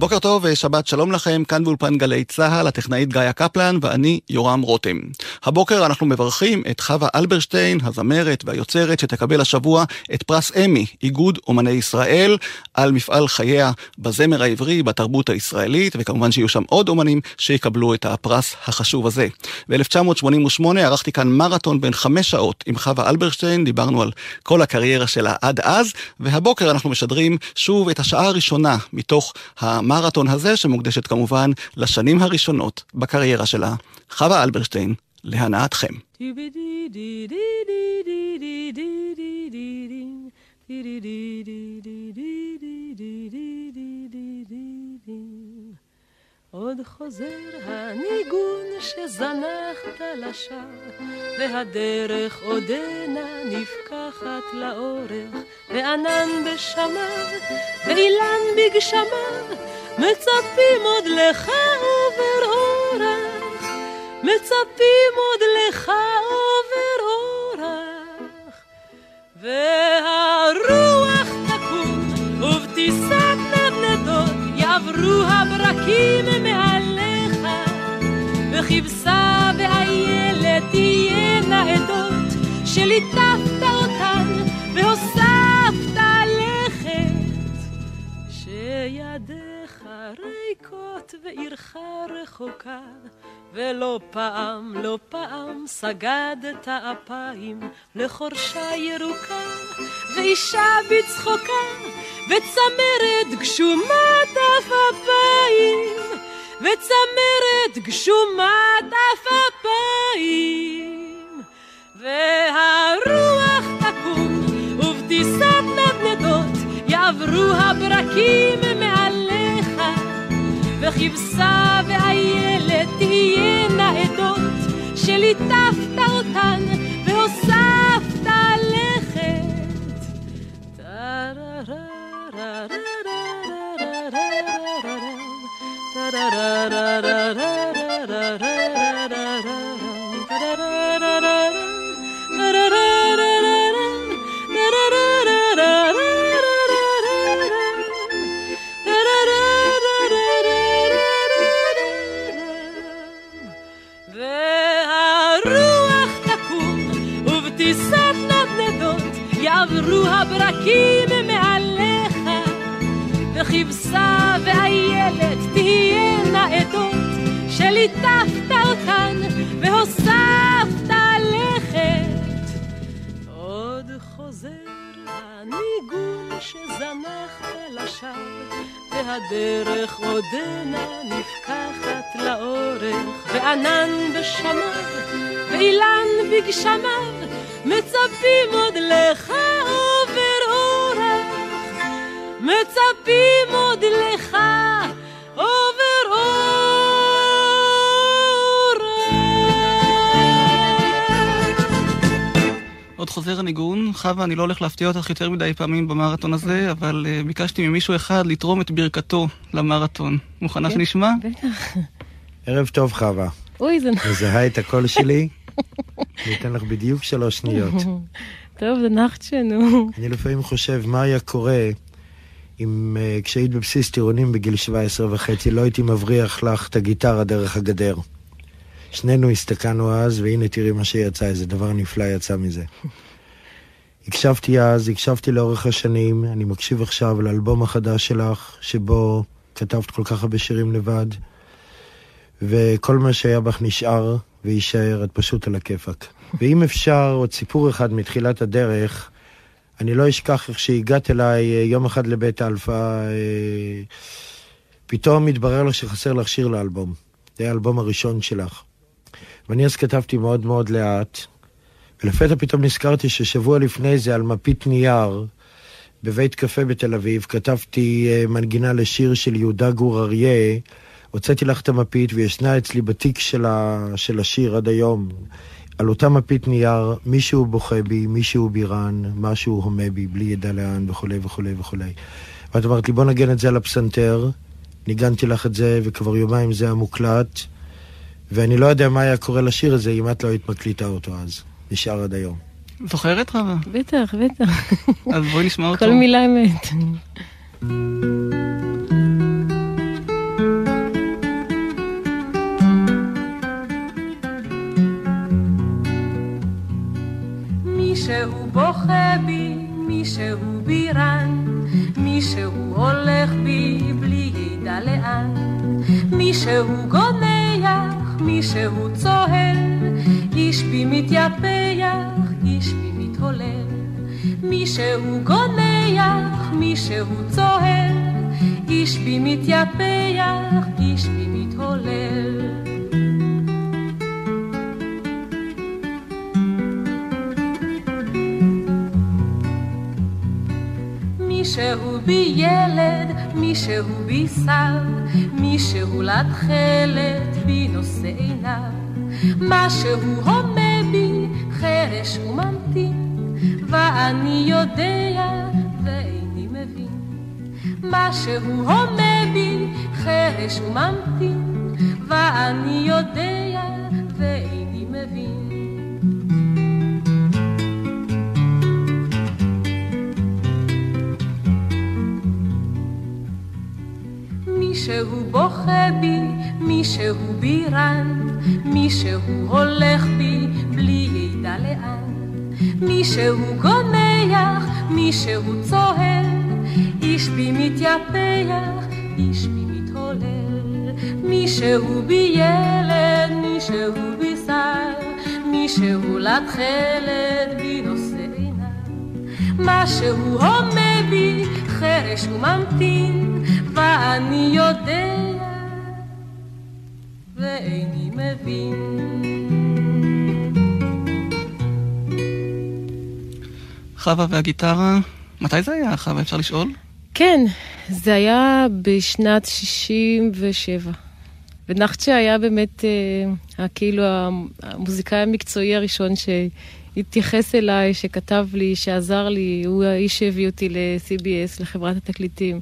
בוקר טוב ושבת שלום לכם, כאן באולפן גלי צה"ל, הטכנאית גאיה קפלן ואני יורם רותם. הבוקר אנחנו מברכים את חווה אלברשטיין, הזמרת והיוצרת, שתקבל השבוע את פרס אמי, איגוד אומני ישראל, על מפעל חייה בזמר העברי, בתרבות הישראלית, וכמובן שיהיו שם עוד אומנים שיקבלו את הפרס החשוב הזה. ב-1988 ערכתי כאן מרתון בן חמש שעות עם חווה אלברשטיין, דיברנו על כל הקריירה שלה עד אז, והבוקר אנחנו משדרים שוב את השעה הראשונה מתוך המרתון הזה, שמוקדשת כמובן לשנים הראשונות בקריירה שלה. חווה אלברשטיין, להנאתכם. עוד חוזר הניגון שזנחת לשווא, והדרך עודנה נפקחת לאורך, וענן בשמיו, ואילן בגשמיו, מצפים עוד לך עובר אורח, מצפים עוד לך עובר אורח, והרוח תקום, ובטיסת יעברו הברקים וכבשה ואיילת תהיינה עדות שליטפת אותן והוספת לכת שידיך ריקות ועירך רחוקה ולא פעם, לא פעם סגדת אפיים לחורשה ירוקה ואישה בצחוקה וצמרת גשומת אף אפיים וצמרת גשומת עפפיים, והרוח תקום, ובטיסת נדנדות יעברו הברקים וכבשה ואיילת תהיינה עדות, שליטפת אותן והוספת לכת. da שליטפת אותן והוספת לכת. עוד חוזר הניגון שזנחת לשווא והדרך עודנה נפקחת לאורך וענן בשמיו ואילן בגשמיו מצפים עוד לך מצפים עוד לך עוד חוזר הניגון, חווה, אני לא הולך להפתיע אותך יותר מדי פעמים במרתון הזה, אבל uh, ביקשתי ממישהו אחד לתרום את ברכתו למרתון. מוכנה כן, שנשמע? בטח. ערב טוב, חווה. אוי, זה... מזהה את הקול שלי? אני אתן לך בדיוק שלוש שניות. טוב, זה שנו. אני לפעמים חושב מה היה קורה אם uh, כשהיית בבסיס טירונים בגיל 17 וחצי, לא הייתי מבריח לך את הגיטרה דרך הגדר. שנינו הסתכלנו אז, והנה תראי מה שיצא, איזה דבר נפלא יצא מזה. הקשבתי אז, הקשבתי לאורך השנים, אני מקשיב עכשיו לאלבום החדש שלך, שבו כתבת כל כך הרבה שירים לבד, וכל מה שהיה בך נשאר ויישאר, את פשוט על הכיפאק. ואם אפשר, עוד סיפור אחד מתחילת הדרך, אני לא אשכח איך שהגעת אליי אה, יום אחד לבית אלפא, אה, פתאום התברר לך שחסר לך שיר לאלבום. זה האלבום הראשון שלך. ואני אז כתבתי מאוד מאוד לאט, ולפתע פתאום נזכרתי ששבוע לפני זה על מפית נייר, בבית קפה בתל אביב, כתבתי אה, מנגינה לשיר של יהודה גור אריה, הוצאתי לך את המפית וישנה אצלי בתיק של, ה... של השיר עד היום. על אותה מפית נייר, מישהו בוכה בי, מישהו בירן, משהו הומה בי, בלי ידע לאן, וכולי וכולי וכולי. ואת אמרת לי, בוא נגן את זה על הפסנתר. ניגנתי לך את זה, וכבר יומיים זה היה מוקלט. ואני לא יודע מה היה קורה לשיר הזה אם את לא היית מקליטה אותו אז. נשאר עד היום. זוכרת רבה? בטח, בטח. אז בואי נשמע אותו. כל מילה אמת. מישהו בוכה בי, מישהו בירן, מישהו הולך בי בלי ידע לאן, מישהו גונע, צוהל, איש בי מתייפח, איש בי מתהולל. מישהו גונח, מישהו צוהל, איש בי מתייפח, איש בי מתהולל. מישהו בי ילד, מישהו בי שר, מישהו לתכלת בי נושא עיניו, משהו הומה בי חרש וממתין, ואני יודע ואיני מבין. משהו הומה בי חרש וממתין, ואני יודע בוכה בי, מישהו בירן, מישהו הולך בי בלי ידע לאן. מישהו גונח, מישהו צוהל, איש בי מתייפח, איש בי מתהולל. מישהו בי ילד, מישהו בי שר, מישהו לתכלת בי נושא עיניו. משהו הומה בי, חרש וממתין, ואני יודע ואיני מבין. חווה והגיטרה, מתי זה היה, חווה? אפשר לשאול? כן, זה היה בשנת 67. ונחצ'ה היה באמת אה, כאילו המוזיקאי המקצועי הראשון שהתייחס אליי, שכתב לי, שעזר לי, הוא האיש שהביא אותי ל-CBS, לחברת התקליטים.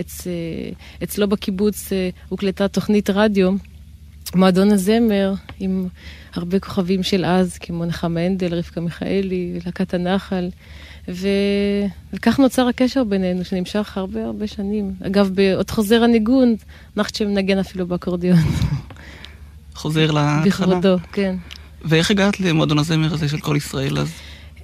אצ, אה, אצלו בקיבוץ אה, הוקלטה תוכנית רדיו, מועדון הזמר, עם הרבה כוכבים של אז, כמו נחמה הנדל, רבקה מיכאלי, להקת הנחל. ו... וכך נוצר הקשר בינינו, שנמשך הרבה הרבה שנים. אגב, בעוד חוזר הניגון, נחצ'ה מנגן אפילו באקורדיון. חוזר להתחלה. בכבודו, כן. ואיך הגעת למועדון הזמר הזה של כל ישראל אז?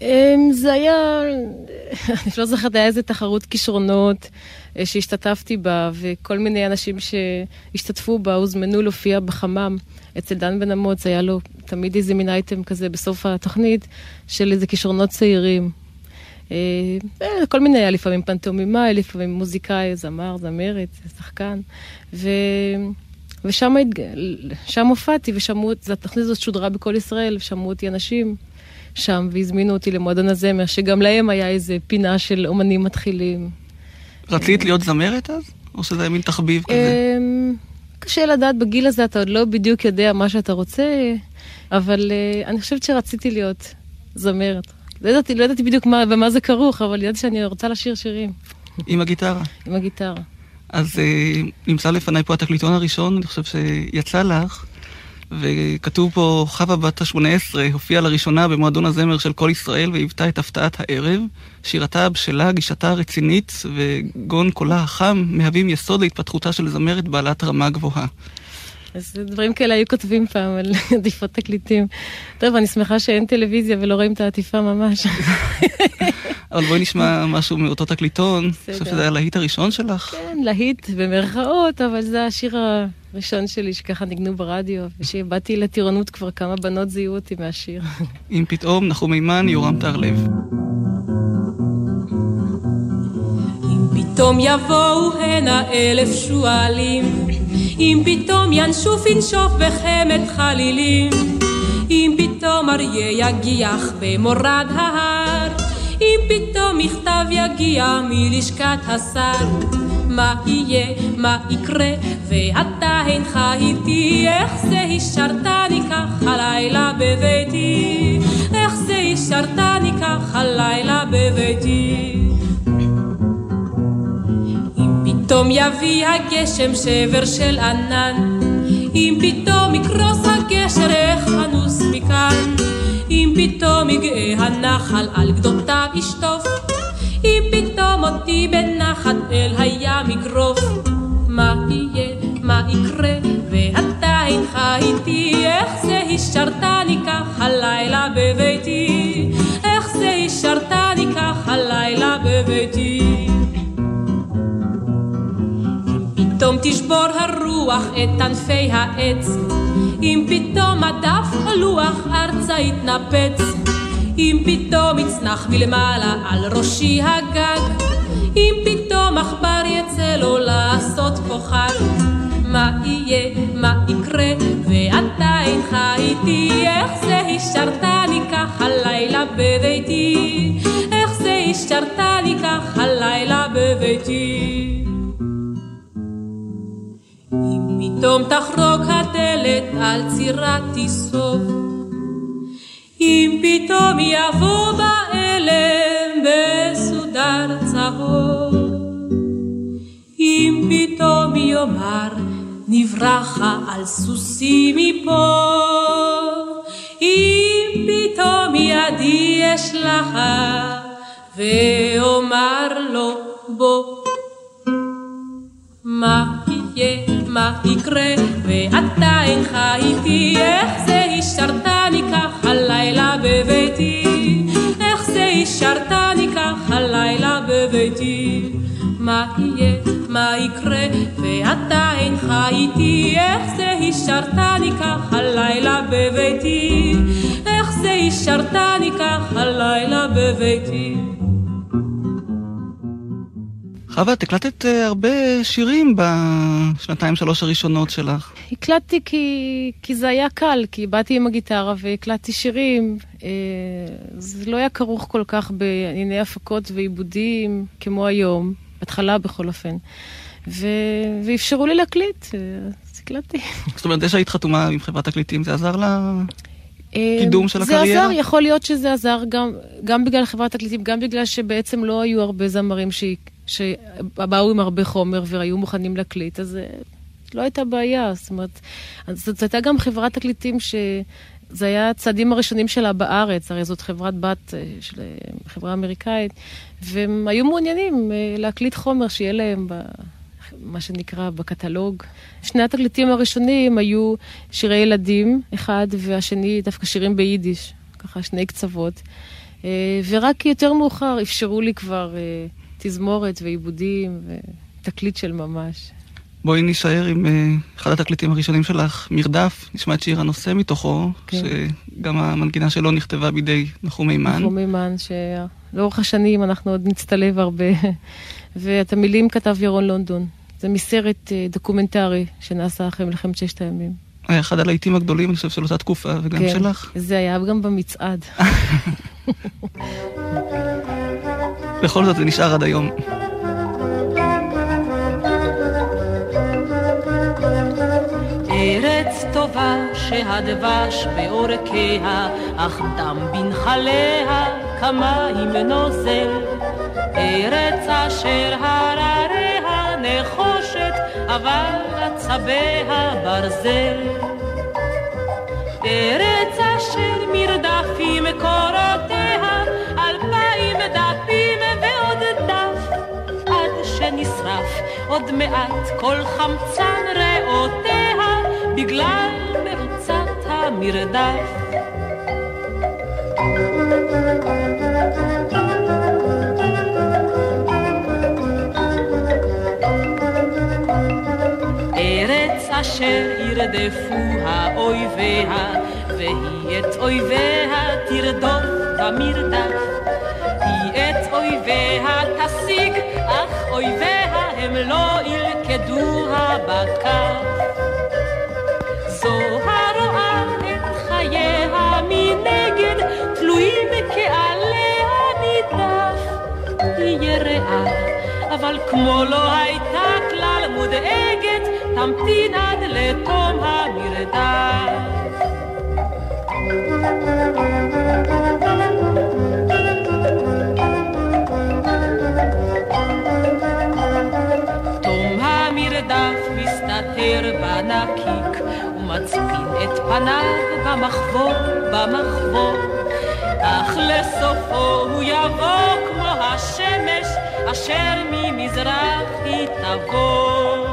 אמ, זה היה, אני לא זוכרת, היה איזה תחרות כישרונות אה, שהשתתפתי בה, וכל מיני אנשים שהשתתפו בה הוזמנו להופיע בחמם. אצל דן בן אמוץ היה לו תמיד איזה מין אייטם כזה בסוף התוכנית של איזה כישרונות צעירים. אה, אה, כל מיני, היה לפעמים פנטומימאי, לפעמים מוזיקאי, זמר, זמרת, שחקן. ו... ושם התג... שם הופעתי, ושמעו, התוכנית הזאת שודרה בכל ישראל, ושמעו אותי אנשים שם, והזמינו אותי למועדון הזמר, שגם להם היה איזה פינה של אומנים מתחילים. רצית להיות זמרת אז? או שזה מין תחביב כזה? אמ, קשה לדעת, בגיל הזה אתה עוד לא בדיוק יודע מה שאתה רוצה, אבל uh, אני חושבת שרציתי להיות זמרת. לא ידעתי, לא ידעתי בדיוק מה, במה זה כרוך, אבל ידעתי שאני רוצה לשיר שירים. עם הגיטרה. עם הגיטרה. אז uh, נמצא לפניי פה התקליטון הראשון, אני חושב שיצא לך, וכתוב פה, חווה בת ה-18 הופיעה לראשונה במועדון הזמר של כל ישראל והיוותה את הפתעת הערב. שירתה הבשלה, גישתה הרצינית וגון קולה החם מהווים יסוד להתפתחותה של זמרת בעלת רמה גבוהה. אז דברים כאלה היו כותבים פעם על עטיפות תקליטים. טוב, אני שמחה שאין טלוויזיה ולא רואים את העטיפה ממש. אבל בואי נשמע משהו מאותו תקליטון. אני חושב שזה היה הלהיט הראשון שלך. כן, להיט במרכאות, אבל זה השיר הראשון שלי שככה ניגנו ברדיו, ושבאתי לטירונות כבר כמה בנות זיהו אותי מהשיר. אם פתאום, נחום מימן, יורם טהרלב. פתאום יבואו הנה אלף שועלים, אם פתאום ינשוף ינשוף בחמת חלילים, אם פתאום אריה יגיח במורד ההר, פתאום מכתב יגיע מלשכת השר. מה יהיה, מה יקרה, ואתה אינך איתי, איך זה השארתני כך הלילה בביתי, איך זה השארתני כך הלילה בביתי. פתאום יביא הגשם שבר של ענן, אם פתאום יקרוס הגשר איך אנוס מכאן, אם פתאום יגאה הנחל על גדותיו ישטוף, אם פתאום אותי בנחת אל הים יגרוף, מה יהיה, מה יקרה, ואתה אינך איתי, איך זה השארתני כך הלילה בביתי, איך זה השארתני כך הלילה בביתי. פתאום תשבור הרוח את ענפי העץ, אם פתאום הדף או לוח ארצה יתנפץ, אם פתאום יצנח מלמעלה על ראשי הגג, אם פתאום עכבר יצא לו לעשות פה מה יהיה, מה יקרה, ואתה אינך איתי, איך זה השארתני כך הלילה בביתי, איך זה השארתני כך הלילה בביתי. אם פתאום תחרוק הדלת על צירת תיסוף, אם פתאום יבוא באלם בסודר צהוב, אם פתאום יאמר נברחה על סוסי מפה, אם פתאום ידי אשלחה ואומר לו בוא. מה מה יקרה, ואתה אינך איתי, איך זה השארתני כך הלילה בביתי, איך זה השארתני כך הלילה בביתי. מה יהיה, מה יקרה, ואתה אינך איתי, איך זה השארתני כך הלילה בביתי, איך זה השארתני כך הלילה בביתי. חווה, את הקלטת אה, הרבה שירים בשנתיים שלוש הראשונות שלך. הקלטתי כי, כי זה היה קל, כי באתי עם הגיטרה והקלטתי שירים. אה, זה לא היה כרוך כל כך בענייני הפקות ועיבודים כמו היום, בהתחלה בכל אופן. ו... ואפשרו לי להקליט, אה, אז הקלטתי. זאת אומרת, זה שהיית חתומה עם חברת תקליטים, זה עזר לה... אה, קידום של זה הקריירה? עזר, יכול להיות שזה עזר גם, גם בגלל חברת תקליטים, גם בגלל שבעצם לא היו הרבה זמרים ש... שבאו עם הרבה חומר והיו מוכנים להקליט, אז אה, לא הייתה בעיה. זאת אומרת, זאת הייתה גם חברת תקליטים שזה היה הצעדים הראשונים שלה בארץ, הרי זאת חברת בת אה, של אה, חברה אמריקאית, והם היו מעוניינים להקליט חומר שיהיה להם ב... מה שנקרא בקטלוג. שני התקליטים הראשונים היו שירי ילדים, אחד, והשני דווקא שירים ביידיש, ככה שני קצוות. ורק יותר מאוחר אפשרו לי כבר תזמורת ועיבודים ותקליט של ממש. בואי נישאר עם אה, אחד התקליטים הראשונים שלך, מרדף, נשמע את שיר הנושא מתוכו, כן. שגם המנגינה שלו נכתבה בידי נחום היימן. נחום היימן, שלאורך השנים אנחנו עוד נצטלב הרבה. ואת המילים כתב ירון לונדון. זה מסרט אה, דוקומנטרי שנעשה אחרי מלחמת ששת הימים. היה אחד הלהיטים הגדולים, אני חושב, של אותה תקופה, וגם כן, שלך. זה היה גם במצעד. בכל זאת זה נשאר עד היום. ארץ טובה שהדבש בעורקיה, אך דם בנחליה כמים נוזל. ארץ אשר הרריה נחושת, אבל עצביה ברזל. ארץ אשר מרדפים קורותיה, עד שנשרף עוד מעט כל חמצן ריאותיה, בגלל מרוצת המרדף. ארץ אשר ירדפוה אויביה, והיא את אויביה תרדוף במרדף. היא את אויביה תשיג, אך אויביה הם לא ילכדוה בכף. זו הרואה את חייה מנגד, תלויים כעליה נידף. היא יראה, אבל כמו לא הייתה כלל מודאגת, תמתין עד לתום המרדף. מסתתר בנקיק ומצפין את פניו במחבור, במחבור. אך לסופו הוא יבוא כמו השמש אשר ממזרח היא תבוא.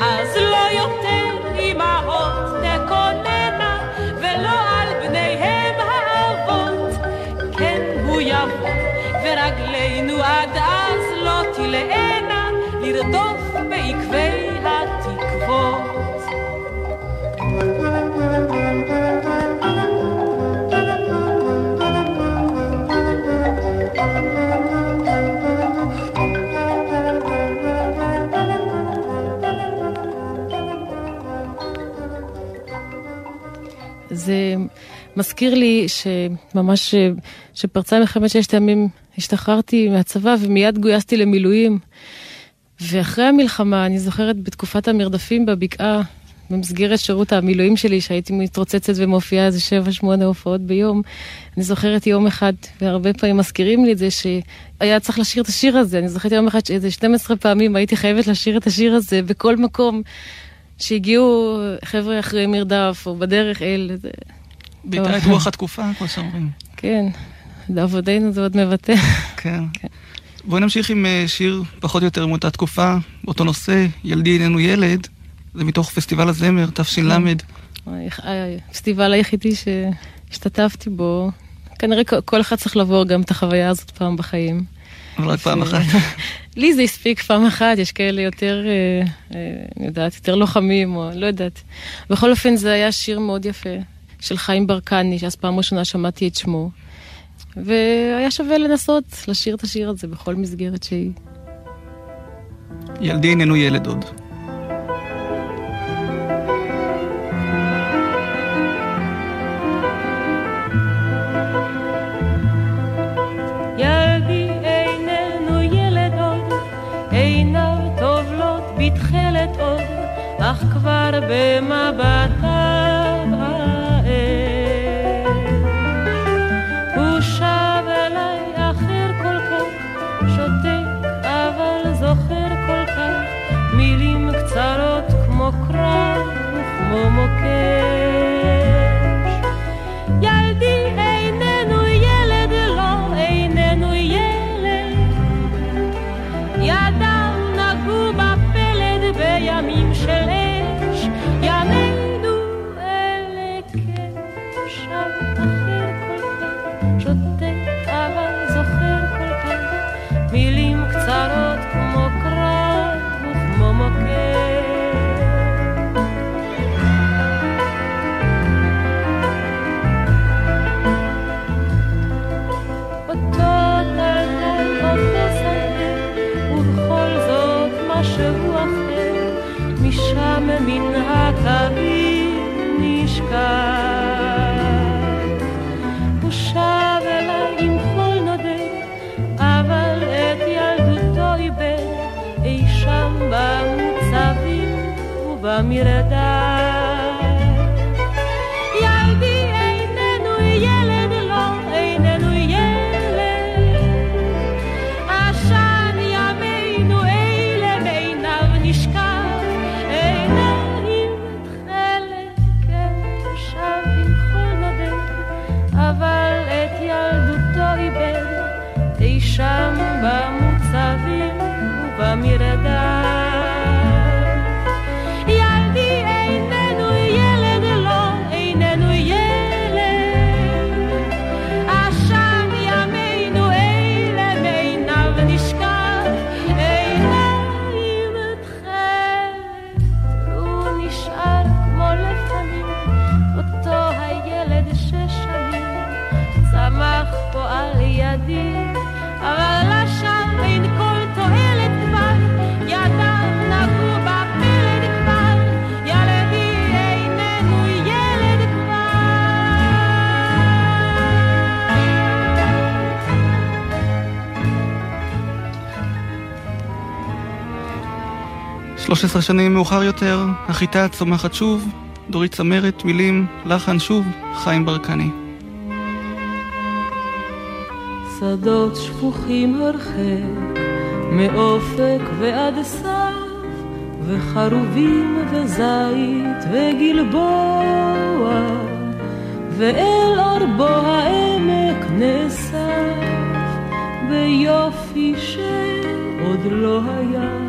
אז לא יותר אמהות תקוננה ולא על בניהם האבות. כן הוא יבוא ורגלינו עד אז לא תלאנה לרדוף בעקבי זה מזכיר לי שממש שפרצה מלחמת ששת הימים השתחררתי מהצבא ומיד גויסתי למילואים. ואחרי המלחמה, אני זוכרת בתקופת המרדפים בבקעה, במסגרת שירות המילואים שלי, שהייתי מתרוצצת ומופיעה איזה שבע, שמונה הופעות ביום, אני זוכרת יום אחד, והרבה פעמים מזכירים לי את זה, שהיה צריך לשיר את השיר הזה. אני זוכרת יום אחד שאיזה 12 פעמים הייתי חייבת לשיר את השיר הזה בכל מקום שהגיעו חבר'ה אחרי מרדף, או בדרך אל... בעיקר את רוח התקופה, כמו שאומרים. כן, לעבודנו זה עוד מבטא. כן. כן. בואי נמשיך עם אה, שיר פחות או יותר מאותה תקופה, באותו נושא, ילדי איננו ילד, זה מתוך פסטיבל הזמר, תש"ל. הפסטיבל היחידי שהשתתפתי בו, כנראה כל אחד צריך לעבור גם את החוויה הזאת פעם בחיים. אבל רק פעם אחת. לי זה הספיק פעם אחת, יש כאלה יותר, אה, אה, אני יודעת, יותר לוחמים, או לא יודעת. בכל אופן, זה היה שיר מאוד יפה, של חיים ברקני, שאז פעם ראשונה שמעתי את שמו. והיה שווה לנסות לשיר את השיר הזה בכל מסגרת שהיא. ילדי איננו ילד עוד. 13 שנים מאוחר יותר, החיטה צומחת שוב, דורית צמרת, מילים, לחן שוב, חיים ברקני. שדות שפוכים הרחק, מאופק ועד סף, וחרובים וזית וגלבוע, ואל ארבו העמק נאסף, ביופי שעוד לא היה.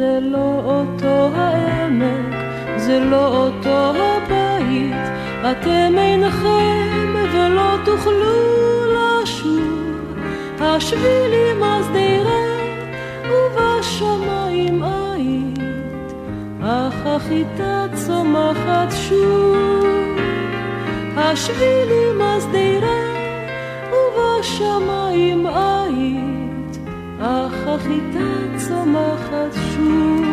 זה לא אותו העמק, זה לא אותו הבית, אתם אינכם ולא תוכלו לשוב, השבילים אז נראה ובשמיים היית, אך החיטה צומחת שוב, השבילים אז נראה ובשמיים היית. אך החיטה צומחת שוב.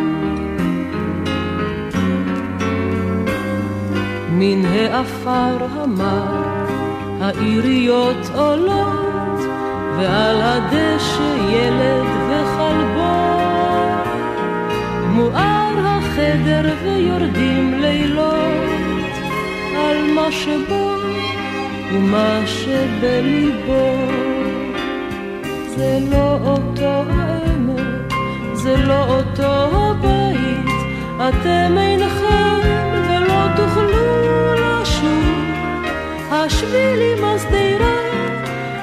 מן העפר המר העיריות עולות, ועל הדשא ילד וכלבו. מואר החדר ויורדים לילות על מה שבו ומה שבליבו. זה לא אותו העמק, זה לא אותו הבית, אתם אינכם ולא תוכלו לשוב. השבילי מסדירה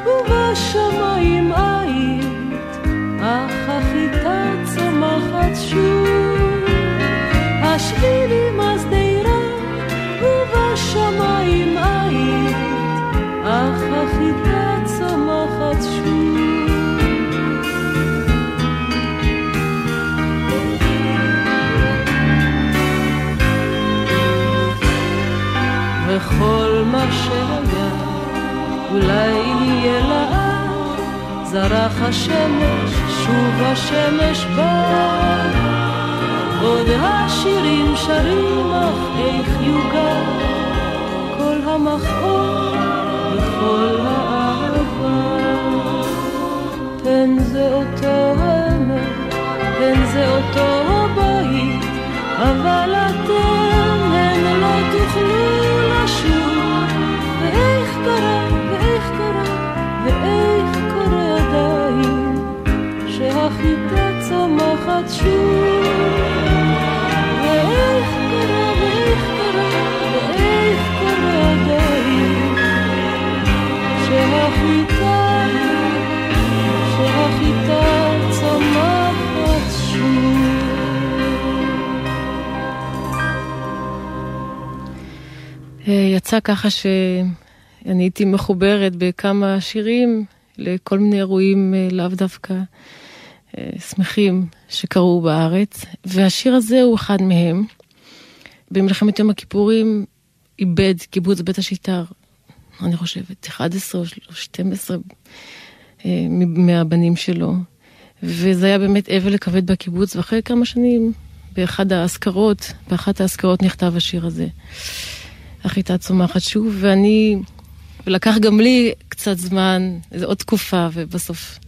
ובשמיים עית, אך החיטה צומחת שוב. השבילי מסדירה ובשמיים עית, אך וכל מה שהיה אולי יהיה לאט, זרח השמש, שוב השמש בא. עוד השירים שרים, אך איך יוגע כל המכאוב וכל האהבה. פן זה אותו העמק, פן זה אותו הבית, אבל אתם הן לא תוכלו שהחיטה צומחת שוב. ואיך קרה, ואיך קרה, ואיך קורה עדיין, שהחיטה, שהחיטה צומחת שוב. אה, יצא ככה שאני הייתי מחוברת בכמה שירים לכל מיני אירועים אה, לאו דווקא שמחים שקרו בארץ, והשיר הזה הוא אחד מהם. במלחמת יום הכיפורים איבד קיבוץ בית השיטר, אני חושבת, 11 או 12 מהבנים שלו, וזה היה באמת אבל כבד בקיבוץ, ואחרי כמה שנים, באחד האזכרות, באחת האזכרות נכתב השיר הזה. החיטה צומחת שוב, ואני, ולקח גם לי קצת זמן, איזו עוד תקופה, ובסוף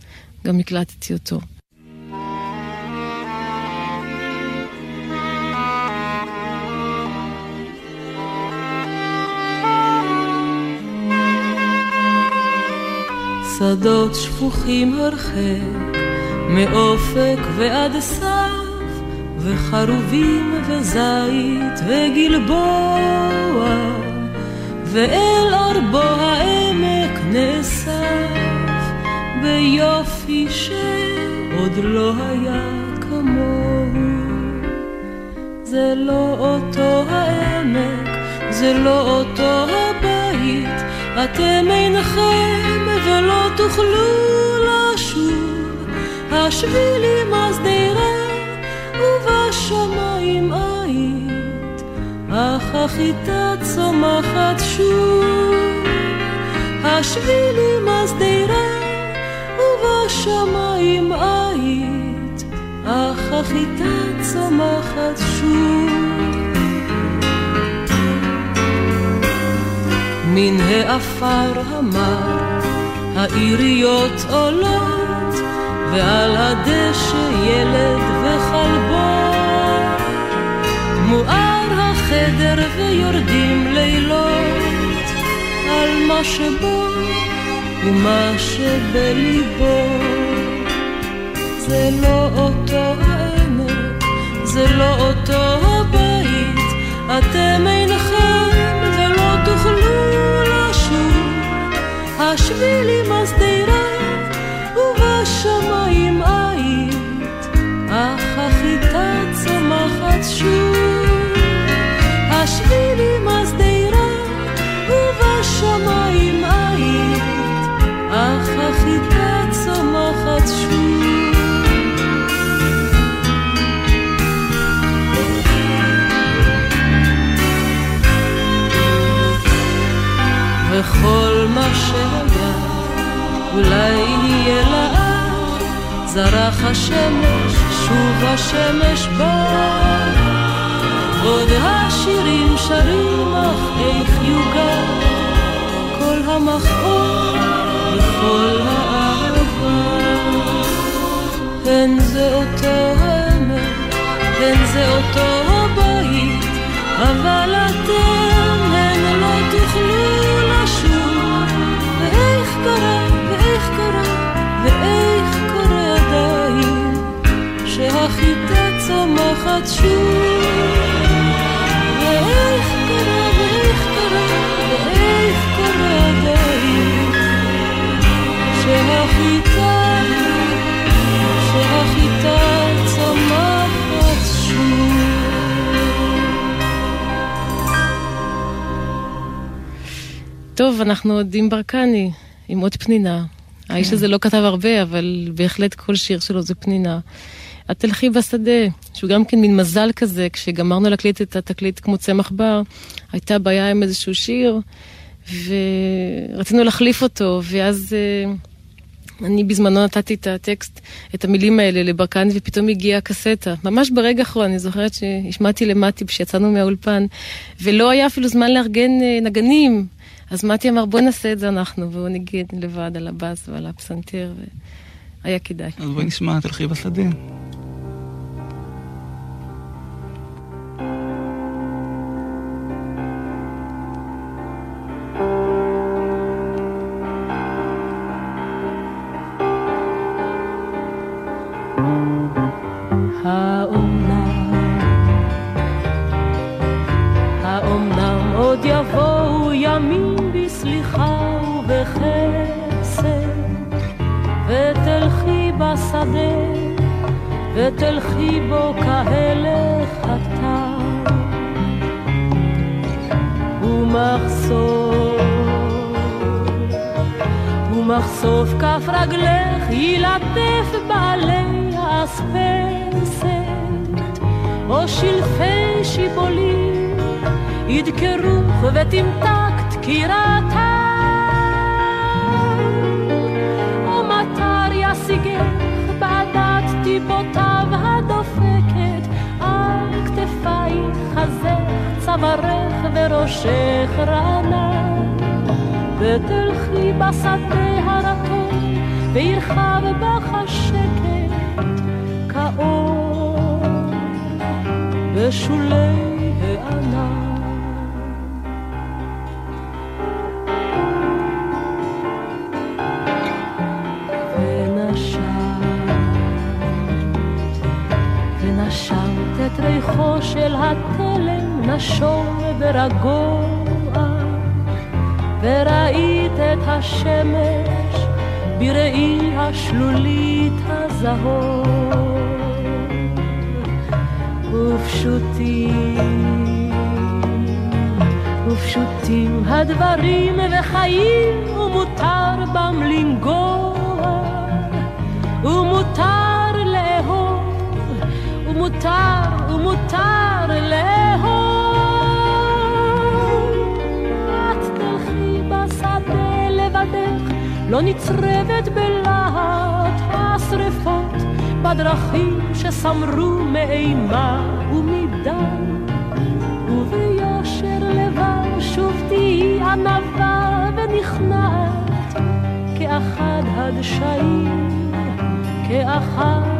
גם הקלטתי אותו. שדות שפוכים הרחק, מאופק ועד סף, וחרובים וזית וגלבוע, ואל ארבו העמק נאסף, ביופי שעוד לא היה כמוהו. זה לא אותו העמק, זה לא אותו הבית, אתם אינכם ולא תוכלו לשוב. השבילי מסדירה ובשמיים עית, אך החיטה צומחת שוב. השבילי מסדירה ובשמיים עית, אך החיטה צומחת שוב. מן העפר המר העיריות עולות, ועל הדשא ילד וכלבו. מואר החדר ויורדים לילות, על מה שבו ומה שבליבו. זה לא אותו העמק, זה לא אותו הבית, אתם אינכם ולא תוכלו. השבילי מסדירה ובשמיים עית, אך החיטה צומחת שוב. השבילי מסדירה ובשמיים עית, אך החיטה צומחת שוב. וכל מה שהיה אולי יהיה לאט זרח השמש שוב השמש בא עוד השירים שרים אך איך יוגר, כל המכאוב וכל האהבה. הן זה אותו האמת, הן זה אותו הבית אבל אתם טוב, אנחנו עוד עם ברקני, עם עוד פנינה. האיש הזה לא כתב הרבה, אבל בהחלט כל שיר שלו זה פנינה. את תלכי בשדה, שהוא גם כן מין מזל כזה, כשגמרנו להקליט את התקליט כמו צמח בר, הייתה בעיה עם איזשהו שיר, ורצינו להחליף אותו, ואז אה, אני בזמנו נתתי את הטקסט, את המילים האלה לברקני, ופתאום הגיעה הקסטה. ממש ברגע האחרון, אני זוכרת שהשמעתי למטי כשיצאנו מהאולפן, ולא היה אפילו זמן לארגן אה, נגנים. אז מתי אמר, בוא נעשה את זה אנחנו, והוא ניגן לבד על הבאס ועל הפסנתר, והיה כדאי. אז בואי נשמע, תלכי בשדה. בשדה, ותלכי בו כהלך הטל, ומחשוף, ומחשוף כף רגלך ילטף בעלי האספסת, או שלפי שיבולים ידקרוך ותמתק דקירתה, או מטר ישיגך טיפותיו הדופקת, על כתפייך חזך צווארך וראשך רענן, ותלכי בשדה הרטון וירחב בך השקט כאור בשולי ריחו של התלם נשום ורגוע, וראית את השמש בראי השלולית הזהור. ופשוטים, ופשוטים הדברים וחיים, ומותר בם לנגוע, ומותר לאהוב, ומותר, לא נצרבת בלהט השרפות, בדרכים שסמרו מאימה ומדם, וביושר לבב שוב תהי ענווה ונכנעת, כאחד הדשאים, כאחד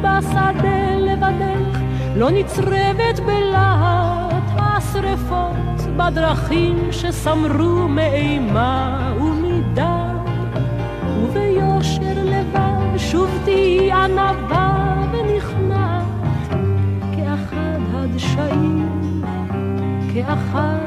בשדה לבדך, לא נצרבת בלהט השרפות, בדרכים שסמרו מאימה ומדם, וביושר לבב שוב תהי ענווה ונכנעת, כאחד הדשאים, כאחד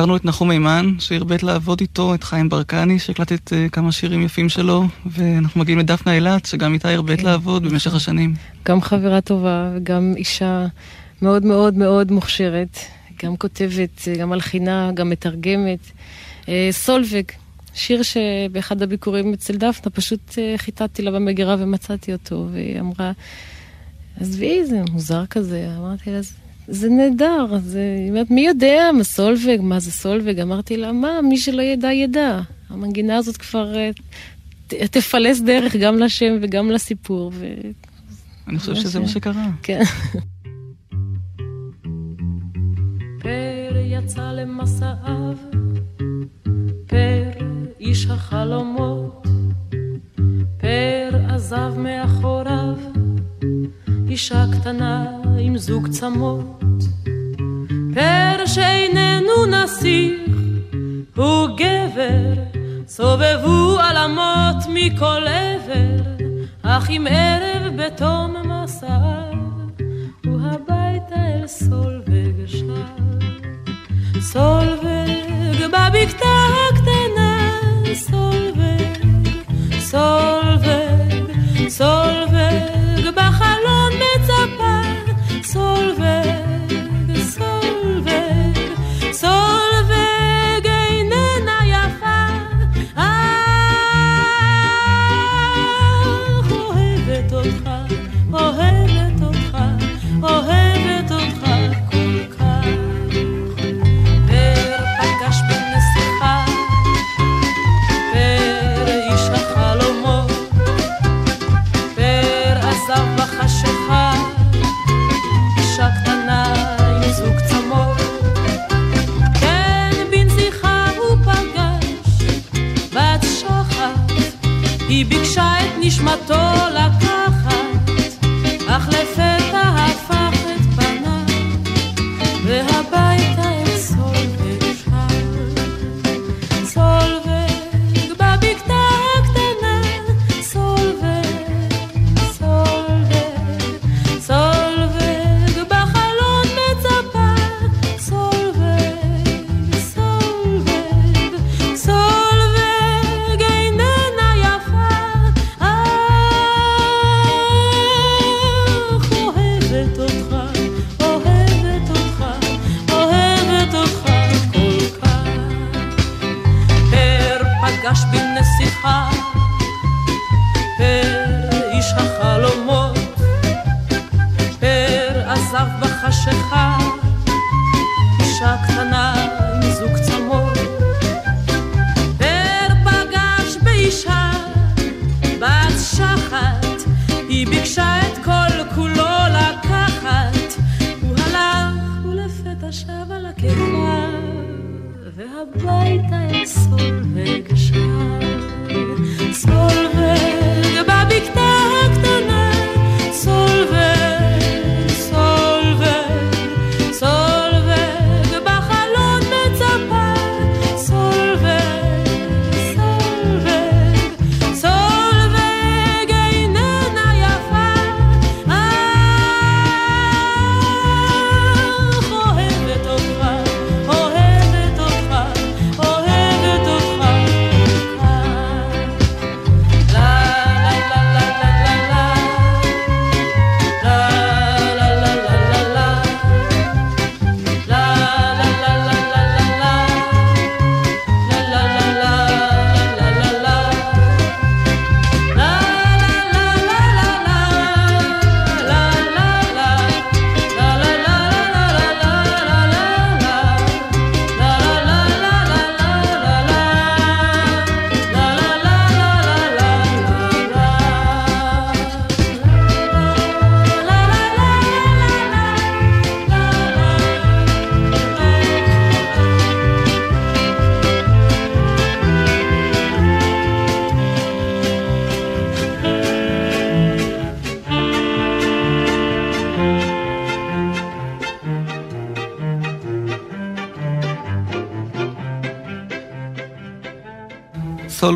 הזכרנו את נחום מימן, שהרבית לעבוד איתו, את חיים ברקני, שהקלטת uh, כמה שירים יפים שלו, ואנחנו מגיעים לדפנה אילת, שגם איתה הרבית כן. לעבוד במשך השנים. גם חברה טובה, וגם אישה מאוד מאוד מאוד מוכשרת, גם כותבת, גם מלחינה, גם מתרגמת. Uh, סולווג, שיר שבאחד הביקורים אצל דפנה, פשוט חיטטתי לה במגירה ומצאתי אותו, והיא אמרה, עזבי, זה מוזר כזה. אמרתי לה, זה נהדר, זה... היא אומרת, מי יודע מה סולווג, מה זה סולווג? אמרתי לה, מה, מי שלא ידע, ידע. המנגינה הזאת כבר אה, ת, תפלס דרך גם לשם וגם לסיפור. ו... אני חושב שזה מה שקרה. כן. פר יצא למסעיו, פר איש החלומות, פר עזב מאחוריו. אישה קטנה עם זוג צמות. פר שאיננו נסיך, הוא גבר, סובבו עלמות מכל עבר, אך עם ערב בתום מסעיו, הוא הביתה אל סולווג שב. סולווג בבקתה הקטנה,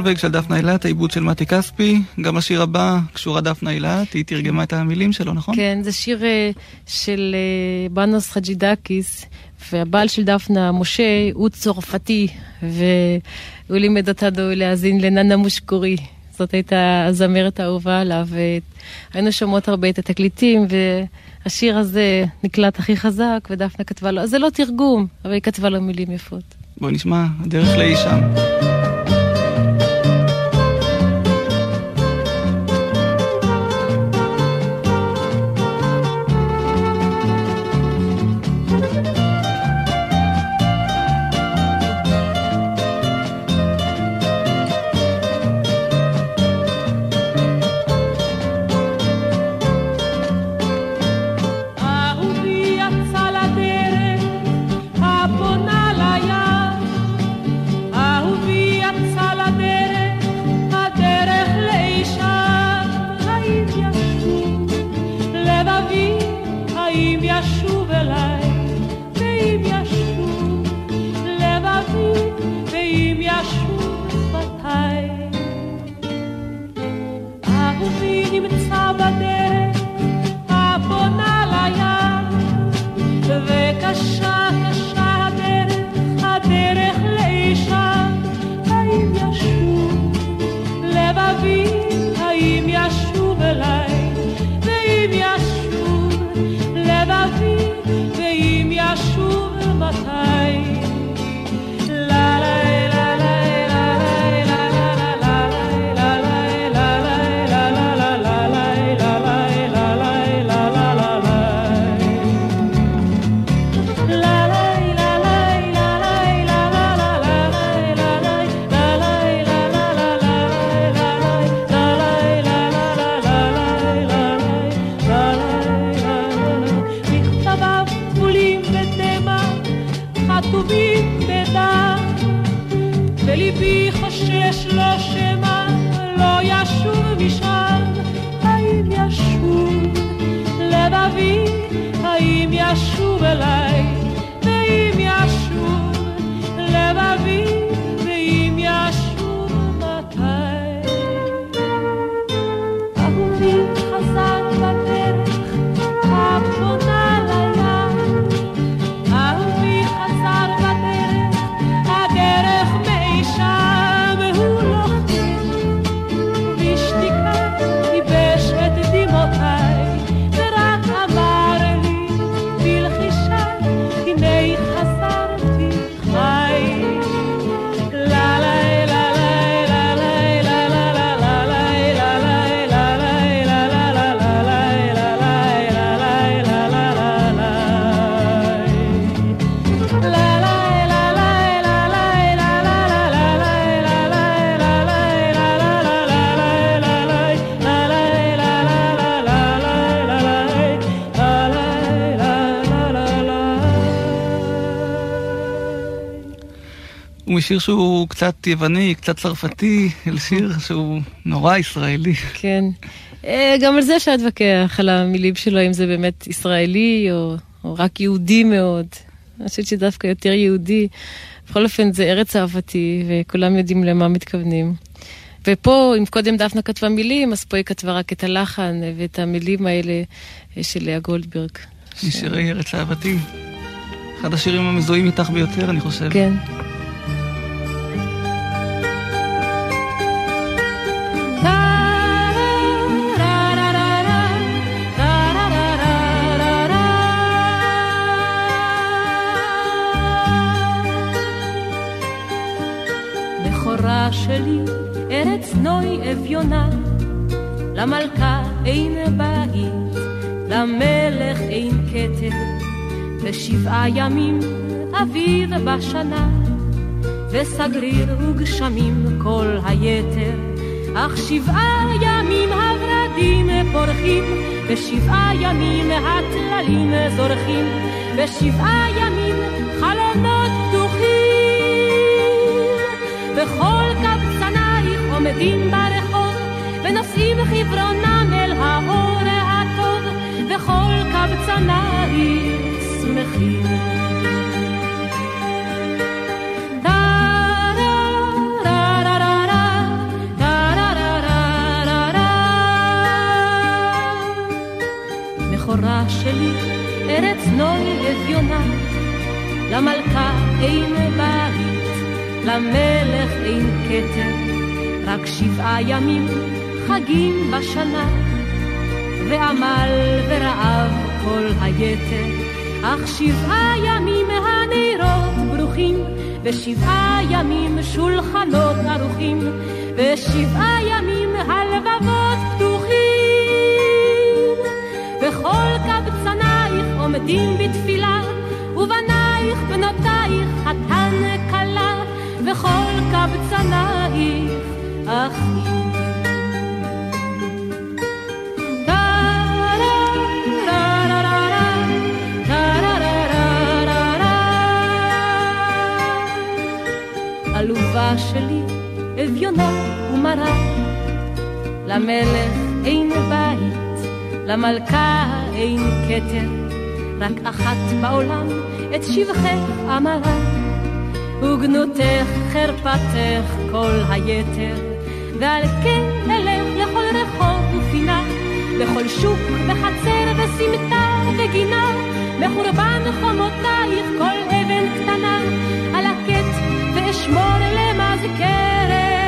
סולווג של דפנה אילת, העיבוד של מתי כספי, גם השיר הבא קשורה דפנה אילת, היא תרגמה את המילים שלו, נכון? כן, זה שיר אה, של אה, בנוס חג'ידקיס, והבעל של דפנה, משה, הוא צרפתי, והוא לימד אותנו להאזין לננה מושקורי. זאת הייתה הזמרת האהובה עליו, והיינו שומעות הרבה את התקליטים, והשיר הזה נקלט הכי חזק, ודפנה כתבה לו, אז זה לא תרגום, אבל היא כתבה לו מילים יפות. בוא נשמע, הדרך לאי שם. משיר שהוא קצת יווני, קצת צרפתי, אל שיר שהוא נורא ישראלי. כן. אה, גם על זה אפשר להתווכח, על המילים שלו, אם זה באמת ישראלי או, או רק יהודי מאוד. אני חושבת שדווקא יותר יהודי. בכל אופן, זה ארץ אהבתי, וכולם יודעים למה מתכוונים. ופה, אם קודם דפנה כתבה מילים, אז פה היא כתבה רק את הלחן ואת המילים האלה אה, של לאה גולדברג. משירי ש... ארץ אהבתי. אחד השירים המזוהים איתך ביותר, אני חושב. כן. אביונה. למלכה אין בית, למלך אין כתר, ושבעה ימים אביב בשנה, וסגריר וגשמים כל היתר, אך שבעה ימים הורדים פורחים, ושבעה ימים הטללים זורחים, ושבעה ימים חלונות וכל קבצנייך עומדים ברחוב, ונושאים חברונם אל האור הטוב, וכל קבצנייך שמחים. בכורה שלי, ארץ נוי אביונה, למלכה אין בית, למלך אין כתר, רק שבעה ימים חגים בשנה, ועמל ורעב כל היתר, אך שבעה ימים הנרות ברוכים, ושבעה ימים שולחנות ערוכים, ושבעה ימים הלבבות פתוחים. וכל קבצנייך עומדים בתפילה, ובנייך בנותייך חתן כלה, וכל קבצנייך אחים. אביונה ומרה, למלך אין בית, למלכה אין כתר, רק אחת בעולם את שבחך אמרה, וגנותך חרפתך כל היתר, ועל כן אלך לכל רחוב ופינה, לכל שוק וחצר וסמטה וגינה, מחורבן חומותייך כל אבן קטנה, על הקט ואשמור למזכרת,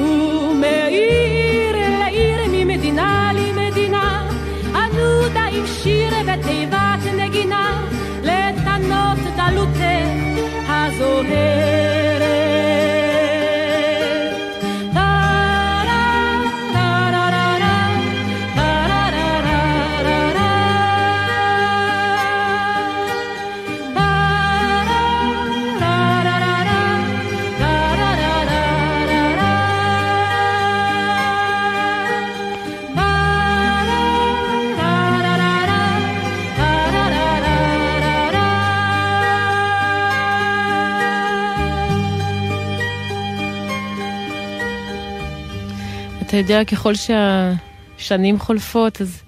ומעיר לעיר ממדינה למדינה, ענודה עם שיר ותיבת נגינה, לתנות דלותך הזוהרת. יודע, ככל שהשנים חולפות, אז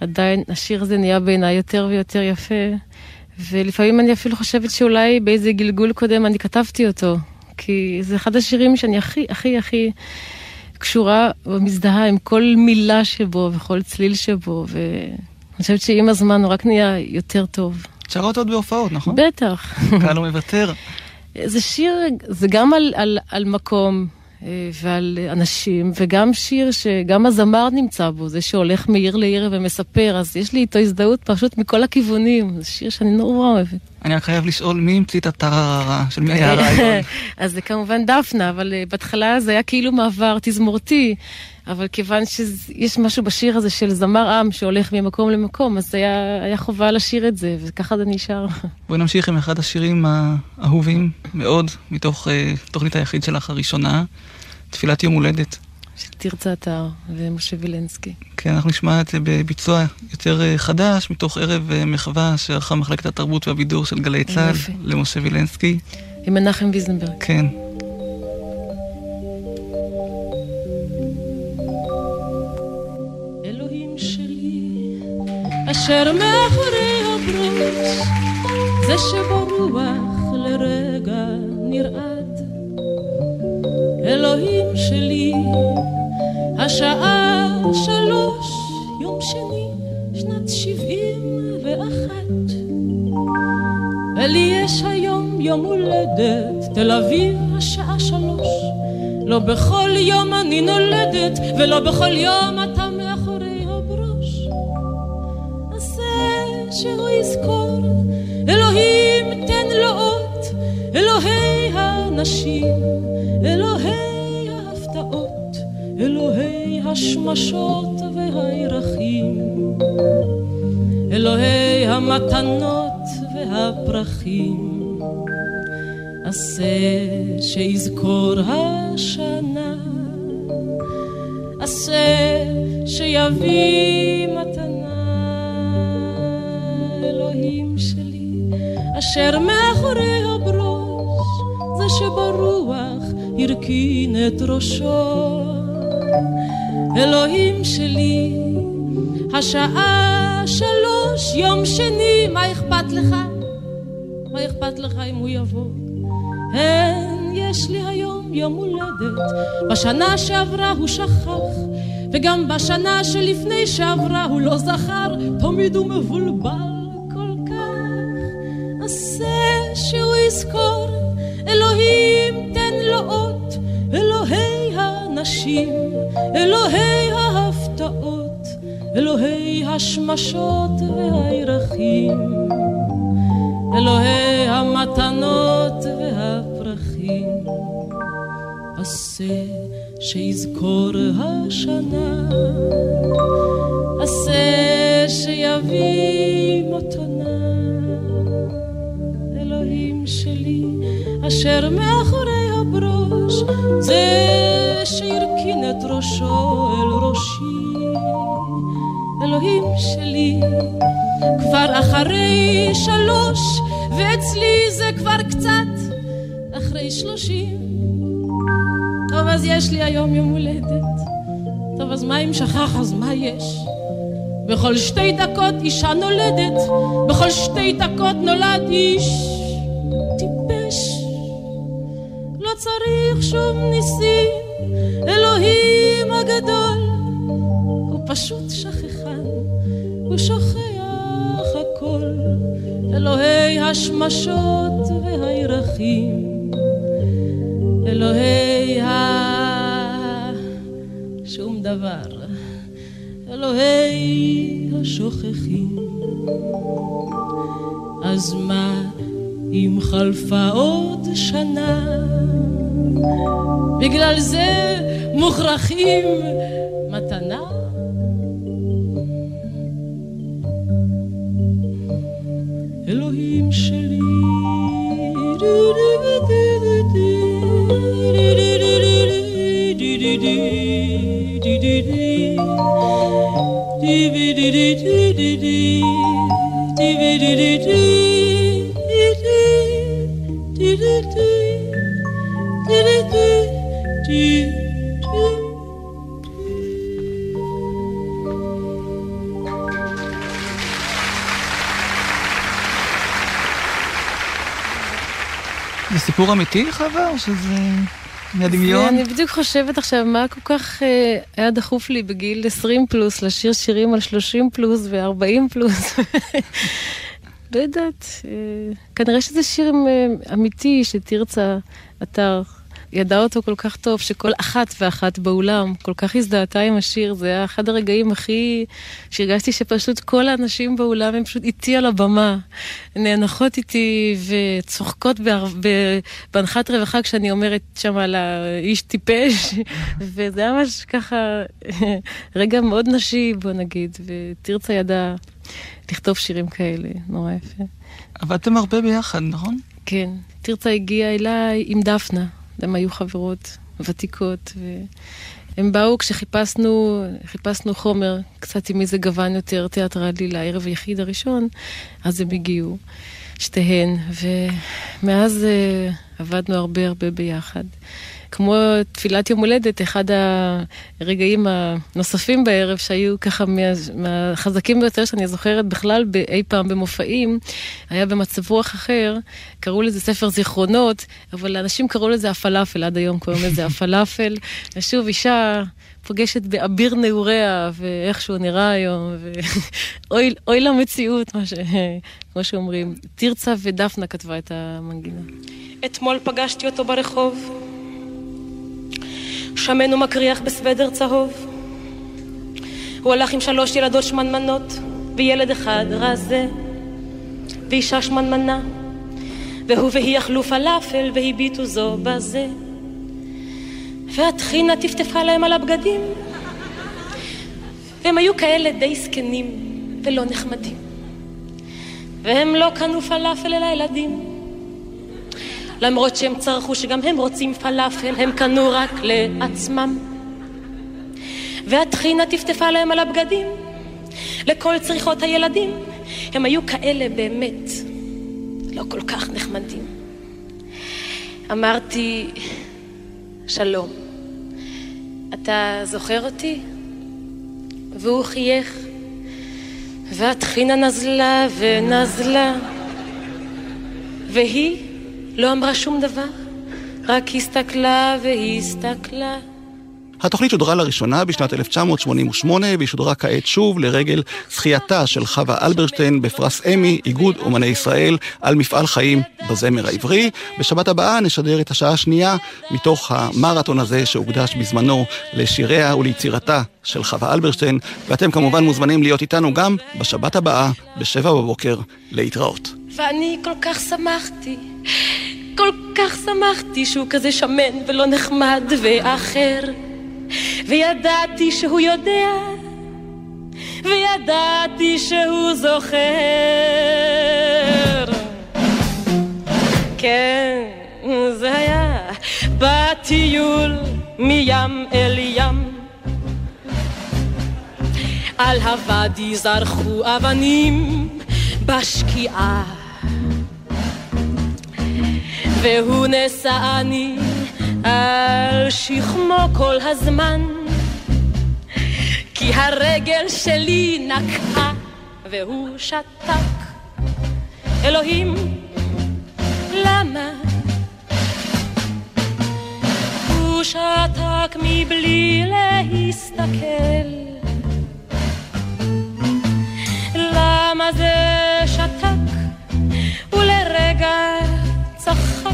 עדיין השיר הזה נהיה בעיניי יותר ויותר יפה. ולפעמים אני אפילו חושבת שאולי באיזה גלגול קודם אני כתבתי אותו. כי זה אחד השירים שאני הכי, הכי, הכי קשורה ומזדהה עם כל מילה שבו וכל צליל שבו. ואני חושבת שעם הזמן הוא רק נהיה יותר טוב. שרה אותו עוד בהופעות, נכון? בטח. קהל לא מוותר. זה שיר, זה גם על, על, על מקום, ועל אנשים, וגם שיר שגם הזמר נמצא בו, זה שהולך מעיר לעיר ומספר, אז יש לי איתו הזדהות פשוט מכל הכיוונים, זה שיר שאני נורא אוהבת. אני רק חייב לשאול מי המציא את הטרררה, של מי היה הרעיון? אז זה כמובן דפנה, אבל בהתחלה זה היה כאילו מעבר תזמורתי, אבל כיוון שיש משהו בשיר הזה של זמר עם שהולך ממקום למקום, אז היה, היה חובה לשיר את זה, וככה זה נשאר. בואי נמשיך עם אחד השירים האהובים מאוד, מתוך uh, תוכנית היחיד שלך הראשונה, תפילת יום הולדת. של תרצה אתר ומשה וילנסקי. כן, אנחנו נשמע את זה בביצוע יותר חדש, מתוך ערב מחווה שערכה מחלקת התרבות והבידור של גלי צה"ל למשה וילנסקי. עם מנחם ויזנברג. כן. אשר מאחורי הברוש, זה שברוח לרגע נרעד. אלוהים שלי, השעה שלוש, יום שני, שנת שבעים ואחת. ולי יש היום יום הולדת, תל אביב השעה שלוש. לא בכל יום אני נולדת, ולא בכל יום אתה מאחורי הברוש. זה שהוא יזכור, אלוהים תן לו אות, אלוהי הנשים, אלוהי ההפתעות, אלוהי השמשות והירחים, אלוהי המתנות והפרחים. עשה שיזכור השנה, עשה שיביא מתנה, אלוהים שלי, אשר מאחורי שברוח הרכין את ראשו. אלוהים שלי, השעה שלוש, יום שני, מה אכפת לך? מה אכפת לך אם הוא יבוא? אין, יש לי היום יום הולדת. בשנה שעברה הוא שכח, וגם בשנה שלפני שעברה הוא לא זכר, תמיד הוא מבולבל כל כך. עשה יזכור, אלוהים תן לו אות, אלוהי הנשים, אלוהי ההפתעות, אלוהי השמשות והירחים, אלוהי המתנות והפרחים. עשה שיזכור השנה, עשה שיביא מתנה. אשר מאחורי הברוש, זה שהרכין את ראשו אל ראשי. אלוהים שלי, כבר אחרי שלוש, ואצלי זה כבר קצת אחרי שלושים. טוב, אז יש לי היום יום הולדת. טוב, אז מה אם שכח, אז מה יש? בכל שתי דקות אישה נולדת, בכל שתי דקות נולד איש צריך שום ניסים, אלוהים הגדול, הוא פשוט שכחן, הוא שוכח הכל, אלוהי השמשות והירחים. אלוהי ה... שום דבר. אלוהי השוכחים. אז מה אם חלפה עוד שנה? בגלל זה מוכרחים מתנה? אלוהים שלי זה סיפור אמיתי, חווה, או שזה מהדמיון? אני בדיוק חושבת עכשיו, מה כל כך אה, היה דחוף לי בגיל 20 פלוס לשיר שירים על 30 פלוס ו-40 פלוס. לא יודעת, אה, כנראה שזה שיר אה, אמיתי שתרצה אתר ידע אותו כל כך טוב, שכל אחת ואחת באולם כל כך הזדהתה עם השיר, זה היה אחד הרגעים הכי... שהרגשתי שפשוט כל האנשים באולם הם פשוט איתי על הבמה, נאנחות איתי וצוחקות בהנחת רווחה כשאני אומרת שם על האיש טיפש, וזה היה ממש ככה רגע מאוד נשי, בוא נגיד, ותרצה ידע לכתוב שירים כאלה, נורא יפה. עבדתם הרבה ביחד, נכון? כן. תרצה הגיעה אליי עם דפנה. הן היו חברות ותיקות, והם באו כשחיפשנו חיפשנו חומר קצת עם איזה גוון יותר תיאטרלי לערב היחיד הראשון, אז הם הגיעו, שתיהן, ומאז uh, עבדנו הרבה הרבה ביחד. כמו תפילת יום הולדת, אחד הרגעים הנוספים בערב שהיו ככה מה, מהחזקים ביותר שאני זוכרת בכלל אי פעם במופעים, היה במצב רוח אחר, קראו לזה ספר זיכרונות, אבל אנשים קראו לזה הפלאפל, עד היום קוראים לזה הפלאפל. ושוב, אישה פוגשת באביר נעוריה, ואיך שהוא נראה היום, ואוי למציאות, מה ש... כמו שאומרים. תרצה ודפנה כתבה את המנגינה. אתמול פגשתי אותו ברחוב. שמן ומקריח בסוודר צהוב. הוא הלך עם שלוש ילדות שמנמנות, וילד אחד רזה, ואישה שמנמנה, והוא והיא אכלו פלאפל והביטו זו בזה. והטחינה טפטפה להם על הבגדים, והם היו כאלה די זקנים ולא נחמדים. והם לא קנו פלאפל אל הילדים. למרות שהם צרחו שגם הם רוצים פלאפל, הם קנו רק לעצמם. והטחינה טפטפה להם על הבגדים, לכל צריכות הילדים. הם היו כאלה באמת לא כל כך נחמדים. אמרתי, שלום, אתה זוכר אותי? והוא חייך, והטחינה נזלה ונזלה, והיא לא אמרה שום דבר, רק הסתכלה והסתכלה. התוכנית שודרה לראשונה בשנת 1988 והיא שודרה כעת שוב לרגל זכייתה של חווה אלברשטיין בפרס אמי, איגוד אומני ישראל, על מפעל חיים בזמר העברי. בשבת הבאה נשדר את השעה השנייה מתוך המרתון הזה שהוקדש בזמנו לשיריה וליצירתה של חווה אלברשטיין, ואתם כמובן מוזמנים להיות איתנו גם בשבת הבאה, בשבע בבוקר, להתראות. ואני כל כך שמחתי, כל כך שמחתי שהוא כזה שמן ולא נחמד ואחר. וידעתי שהוא יודע, וידעתי שהוא זוכר. כן, זה היה בטיול מים אל ים. על הוואדי זרחו אבנים בשקיעה. והוא נשאני על שכמו כל הזמן, כי הרגל שלי נקעה והוא שתק. אלוהים, למה? הוא שתק מבלי להסתכל. למה זה שתק? ולרגע צחק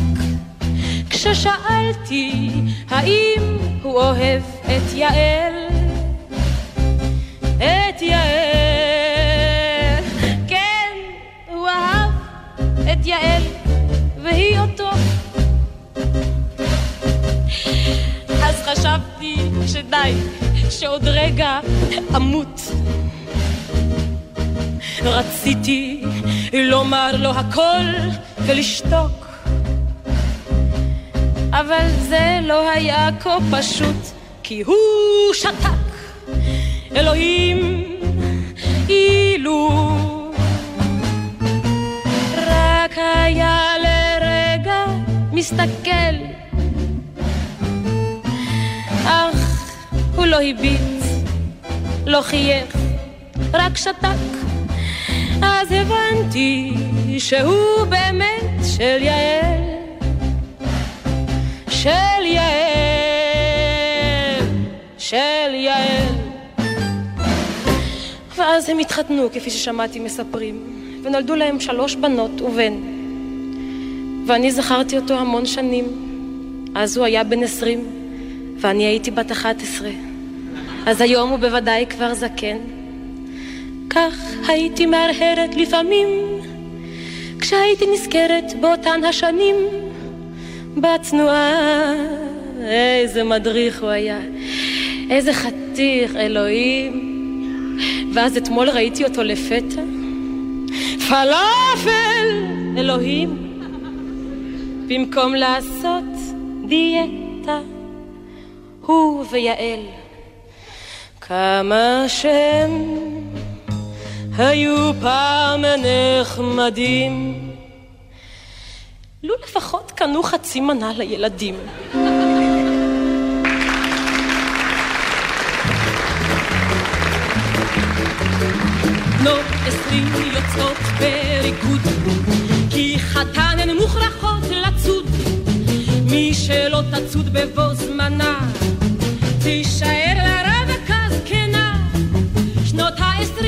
כששאלתי האם הוא אוהב את יעל. את יעל, כן, הוא אהב את יעל והיא אותו. אז חשבתי שדי, שעוד רגע אמות. רציתי לומר לו הכל ולשתוק. אבל זה לא היה כה פשוט, כי הוא שתק. אלוהים, אילו רק היה לרגע מסתכל. אך הוא לא הביט, לא חייך, רק שתק. אז הבנתי שהוא באמת של יעל. של יעל, של יעל. ואז הם התחתנו, כפי ששמעתי מספרים, ונולדו להם שלוש בנות ובן. ואני זכרתי אותו המון שנים. אז הוא היה בן עשרים, ואני הייתי בת אחת עשרה. אז היום הוא בוודאי כבר זקן. כך הייתי מהרהרת לפעמים, כשהייתי נזכרת באותן השנים. בתנועה. איזה מדריך הוא היה, איזה חתיך, אלוהים. ואז אתמול ראיתי אותו לפתע. פלאפל, אלוהים. במקום לעשות דיאטה, הוא ויעל. כמה שהם היו פעם נחמדים. לו לפחות קנו חצי מנה לילדים. בנות עשרים יוצאות בריקוד, כי חתן הן מוכרחות לצוד. מי שלא תצוד בבוא זמנה, תישאר לרווקה זקנה. שנות העשרים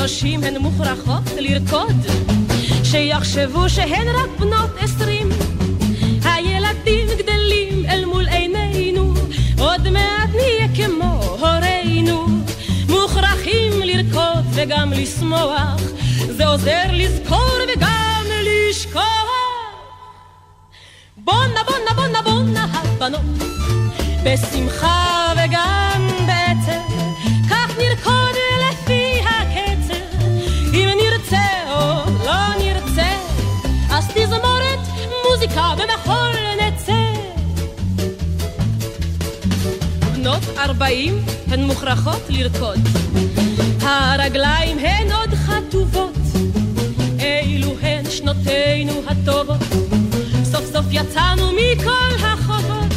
שלושים הן מוכרחות לרקוד, שיחשבו שהן רק בנות עשרים. הילדים גדלים אל מול עינינו, עוד מעט נהיה כמו הורינו. מוכרחים לרקוד וגם לשמוח, זה עוזר לזכור וגם לשכוח. בונה בונה בונה בונה הבנות, בשמחה 40 הן מוכרחות לרקוד. הרגליים הן עוד חטובות, אלו הן שנותינו הטובות. סוף סוף יצאנו מכל החובות,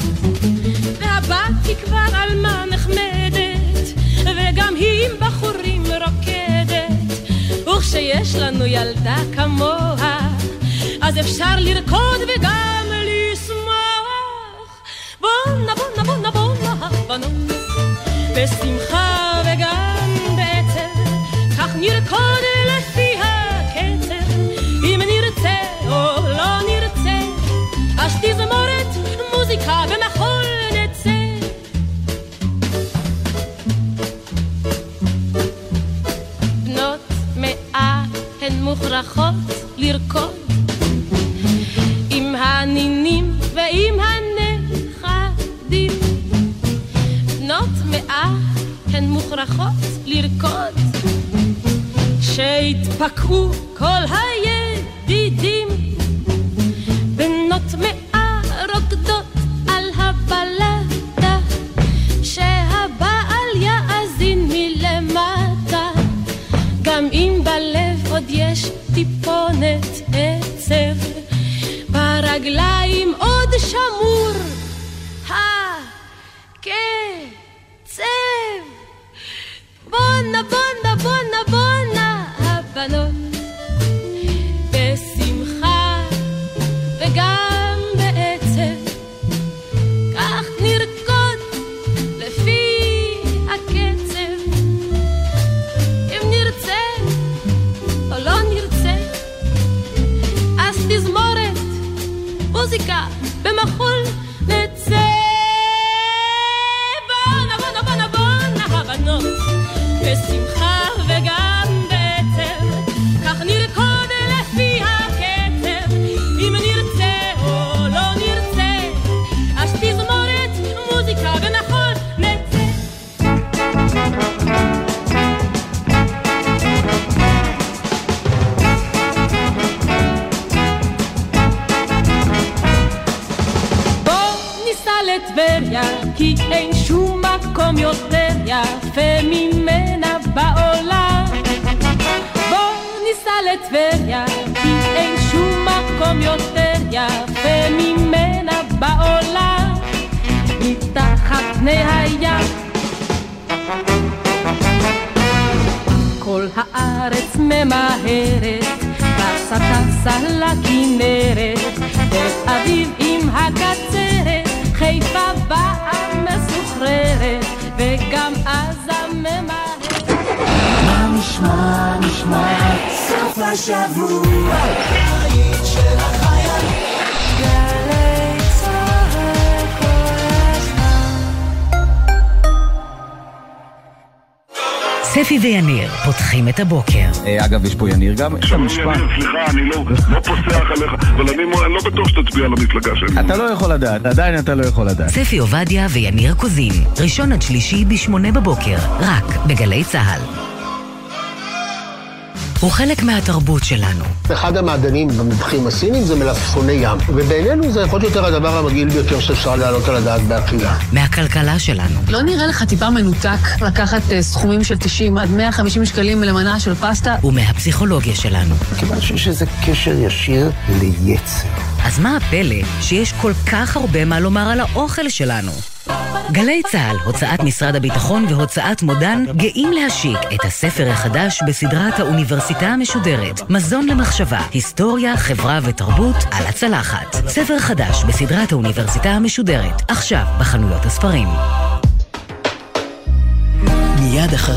והבת היא כבר עלמה נחמדת, וגם היא עם בחורים רוקדת. וכשיש לנו ילדה כמוה, אז אפשר לרקוד וגם... בשמחה לטבריה, כי אין שום מקום יותר יפה ממנה בעולם. בוא ניסע לטבריה, כי אין שום מקום יותר יפה ממנה בעולם. מתחת פני הים כל הארץ ממהרת, טסה טסה לכנרת, תל אביב עם הקצרת, חיפה באה מסוחררת, וגם עזה ממהרת. מה נשמע, נשמע, סוף השבוע, הבית של ספי ויניר פותחים את הבוקר. אה, אגב, יש פה יניר גם. יניר, משפט. סליחה, אני לא לא פוסח עליך, אבל אני לא בטוח שתצביע למפלגה שלי. אתה לא יכול לדעת, עדיין אתה לא יכול לדעת. ספי עובדיה ויניר קוזין, ראשון עד שלישי בשמונה בבוקר, רק בגלי צה"ל. הוא חלק מהתרבות שלנו. אחד המעדנים במבחים הסינים זה מלפפוני ים, ובינינו זה יכול להיות יותר הדבר המגעיל ביותר שאפשר להעלות על הדעת באכילה. מהכלכלה שלנו. לא נראה לך טיפה מנותק לקחת אה, סכומים של 90 עד 150 שקלים למנה של פסטה? ומהפסיכולוגיה שלנו. כיוון שיש איזה קשר ישיר ליצר. אז מה הפלא שיש כל כך הרבה מה לומר על האוכל שלנו? גלי צה"ל, הוצאת משרד הביטחון והוצאת מודן גאים להשיק את הספר החדש בסדרת האוניברסיטה המשודרת, מזון למחשבה, היסטוריה, חברה ותרבות על הצלחת. ספר חדש בסדרת האוניברסיטה המשודרת, עכשיו בחנויות הספרים. מיד אחרי